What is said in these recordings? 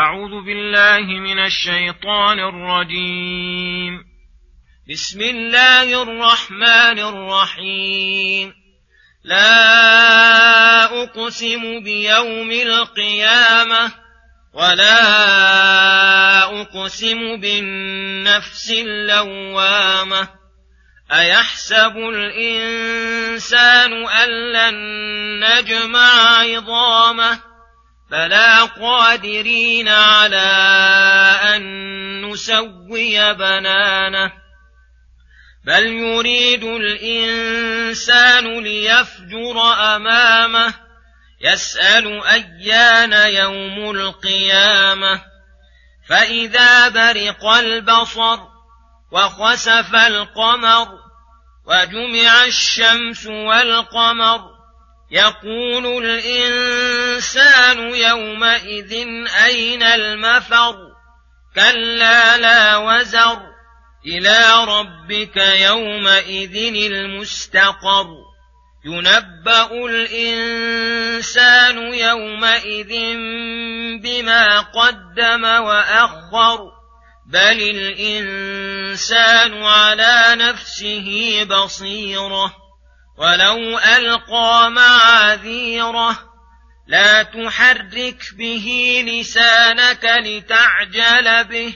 أعوذ بالله من الشيطان الرجيم. بسم الله الرحمن الرحيم. لا أقسم بيوم القيامة ولا أقسم بالنفس اللوامة. أيحسب الإنسان أن لن نجمع عظامه؟ بلى قادرين على أن نسوي بنانه بل يريد الإنسان ليفجر أمامه يسأل أيان يوم القيامة فإذا برق البصر وخسف القمر وجمع الشمس والقمر يقول الإنسان يومئذ أين المفر؟ كلا لا وزر. إلى ربك يومئذ المستقر. ينبأ الإنسان يومئذ بما قدم وأخر. بل الإنسان على نفسه بصيرة. ولو ألقى معاذيره لا تحرك به لسانك لتعجل به.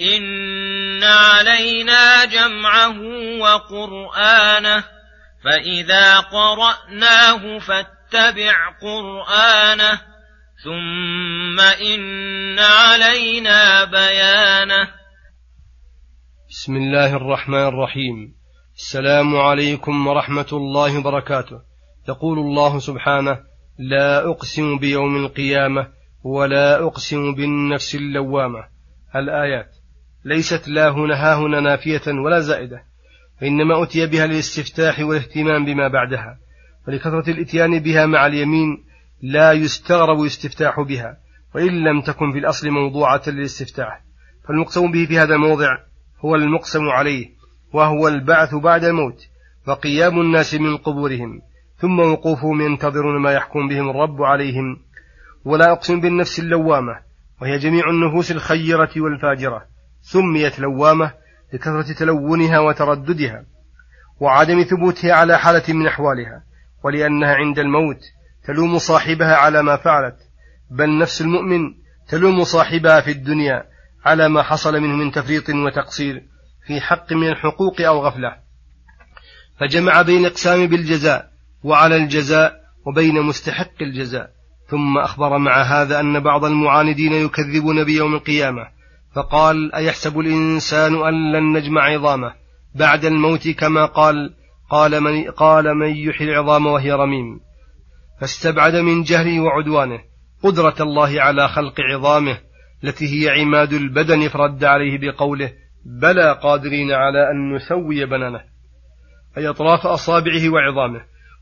إن علينا جمعه وقرآنه فإذا قرأناه فاتبع قرآنه ثم إن علينا بيانه. بسم الله الرحمن الرحيم. السلام عليكم ورحمة الله وبركاته. يقول الله سبحانه لا أقسم بيوم القيامة ولا أقسم بالنفس اللوامة. الآيات ليست لا هنا هنا نافية ولا زائدة وإنما أتي بها للاستفتاح والاهتمام بما بعدها ولكثرة الإتيان بها مع اليمين لا يستغرب الاستفتاح بها وإن لم تكن في الأصل موضوعة للاستفتاح. فالمقسم به في هذا الموضع هو المقسم عليه. وهو البعث بعد الموت وقيام الناس من قبورهم ثم وقوفهم ينتظرون ما يحكم بهم الرب عليهم. ولا أقسم بالنفس اللوامة وهي جميع النفوس الخيرة والفاجرة سميت لوامة لكثرة تلونها وترددها وعدم ثبوتها على حالة من أحوالها ولأنها عند الموت تلوم صاحبها على ما فعلت بل نفس المؤمن تلوم صاحبها في الدنيا على ما حصل منه من تفريط وتقصير. في حق من الحقوق أو غفلة. فجمع بين إقسام بالجزاء وعلى الجزاء وبين مستحق الجزاء. ثم أخبر مع هذا أن بعض المعاندين يكذبون بيوم القيامة. فقال أيحسب الإنسان أن لن نجمع عظامه بعد الموت كما قال قال من, قال من يحيي العظام وهي رميم. فاستبعد من جهله وعدوانه قدرة الله على خلق عظامه التي هي عماد البدن فرد عليه بقوله بلى قادرين على أن نسوي بنانه أي أطراف أصابعه وعظامه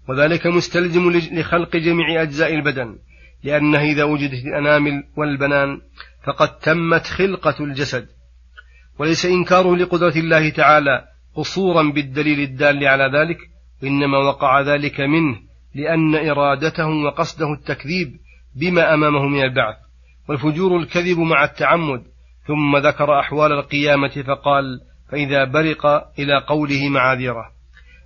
وذلك مستلزم لخلق جميع أجزاء البدن لأنه إذا وجدت الأنامل والبنان فقد تمت خلقة الجسد. وليس إنكاره لقدرة الله تعالى قصورا بالدليل الدال على ذلك وإنما وقع ذلك منه لأن إرادته وقصده التكذيب بما أمامه من البعث والفجور الكذب مع التعمد ثم ذكر أحوال القيامة فقال فإذا برق إلى قوله معاذيره.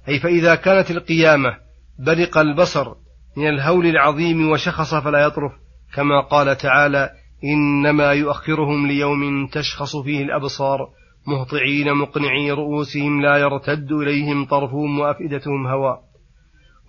أي فإذا كانت القيامة برق البصر من الهول العظيم وشخص فلا يطرف كما قال تعالى إنما يؤخرهم ليوم تشخص فيه الأبصار مهطعين مقنعي رؤوسهم لا يرتد إليهم طرفهم وأفئدتهم هواء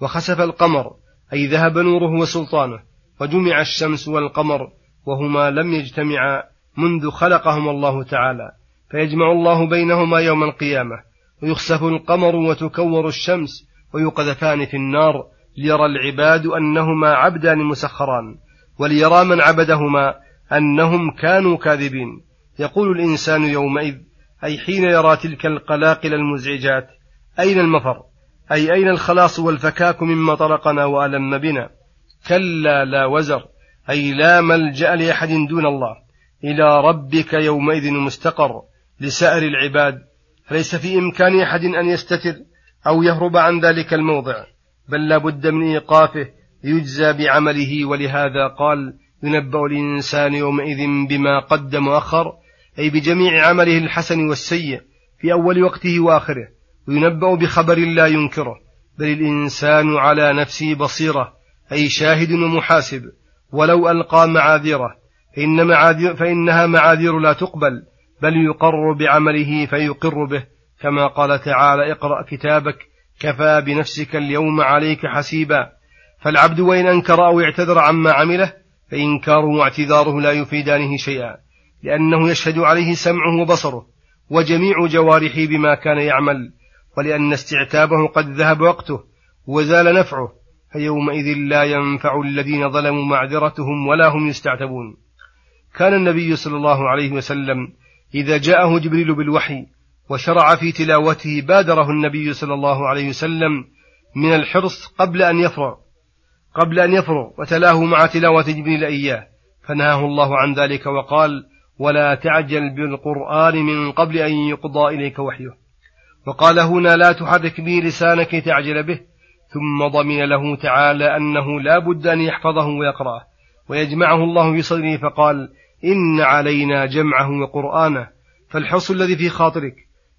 وخسف القمر أي ذهب نوره وسلطانه وجمع الشمس والقمر وهما لم يجتمعا منذ خلقهما الله تعالى فيجمع الله بينهما يوم القيامة ويخسف القمر وتكور الشمس ويقذفان في النار ليرى العباد أنهما عبدان مسخران وليرى من عبدهما أنهم كانوا كاذبين. يقول الإنسان يومئذ أي حين يرى تلك القلاقل المزعجات أين المفر؟ أي أين الخلاص والفكاك مما طرقنا وألم بنا؟ كلا لا وزر أي لا ملجأ لأحد دون الله. إلى ربك يومئذ المستقر لسائر العباد. فليس في إمكان أحد أن يستتر أو يهرب عن ذلك الموضع بل لا بد من إيقافه يجزى بعمله. ولهذا قال ينبأ الإنسان يومئذ بما قدم وأخر أي بجميع عمله الحسن والسيء في أول وقته وآخره. وينبأ بخبر لا ينكره بل الإنسان على نفسه بصيرة أي شاهد ومحاسب ولو ألقى معاذيره. فإن معاذير فإنها معاذير لا تقبل بل يقر بعمله فيقر به كما قال تعالى اقرأ كتابك كفى بنفسك اليوم عليك حسيبا. فالعبد وإن أنكر أو اعتذر عما عمله فإنكاره واعتذاره لا يفيدانه شيئا لأنه يشهد عليه سمعه وبصره وجميع جوارحه بما كان يعمل ولأن استعتابه قد ذهب وقته وزال نفعه فيومئذ لا ينفع الذين ظلموا معذرتهم ولا هم يستعتبون. كان النبي صلى الله عليه وسلم إذا جاءه جبريل بالوحي وشرع في تلاوته بادره النبي صلى الله عليه وسلم من الحرص قبل أن يفرغ قبل أن يفرغ وتلاه مع تلاوة جبريل إياه فنهاه الله عن ذلك وقال ولا تعجل بالقرآن من قبل أن يقضى إليك وحيه وقال هنا لا تحرك به لسانك تعجل به ثم ضمن له تعالى أنه لا بد أن يحفظه ويقرأه. ويجمعه الله في صدره فقال إن علينا جمعه وقرآنه فالحرص الذي في خاطرك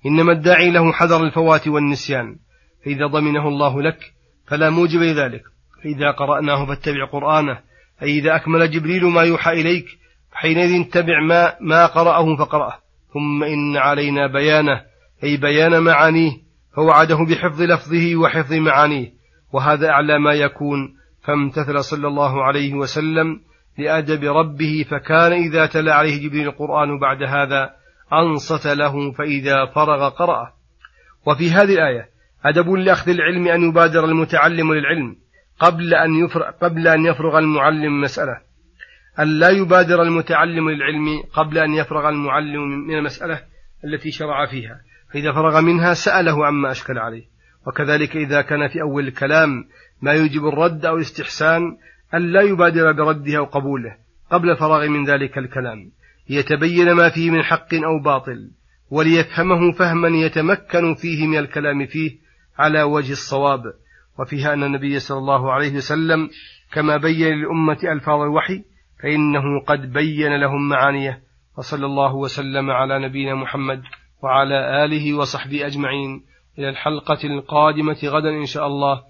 إنما الداعي له حذر الفوات والنسيان. فإذا ضمنه الله لك فلا موجب لذلك. فإذا قرأناه فاتبع قرآنه أي إذا أكمل جبريل ما يوحى إليك حينئذ اتبع ما, ما قرأه فقرأه. ثم إن علينا بيانه أي بيان معانيه فوعده بحفظ لفظه وحفظ معانيه. وهذا أعلى ما يكون فامتثل صلى الله عليه وسلم لأدب ربه فكان إذا تلا عليه جبريل القرآن بعد هذا أنصت له فإذا فرغ قرأه. وفي هذه الآية أدب لأخذ العلم أن يبادر المتعلم للعلم قبل أن يفرغ, قبل أن يفرغ المعلم مسألة. أن لا يبادر المتعلم للعلم قبل أن يفرغ المعلم من المسألة التي شرع فيها. فإذا فرغ منها سأله عما أشكل عليه. وكذلك إذا كان في أول الكلام ما يوجب الرد أو الاستحسان أن لا يبادر برده أو قبوله قبل الفراغ من ذلك الكلام. ليتبين ما فيه من حق أو باطل وليفهمه فهما يتمكن فيه من الكلام فيه على وجه الصواب. وفيها أن النبي صلى الله عليه وسلم كما بين للأمة ألفاظ الوحي فإنه قد بين لهم معانيه وصلى الله وسلم على نبينا محمد وعلى آله وصحبه أجمعين. إلى الحلقة القادمة غدا إن شاء الله.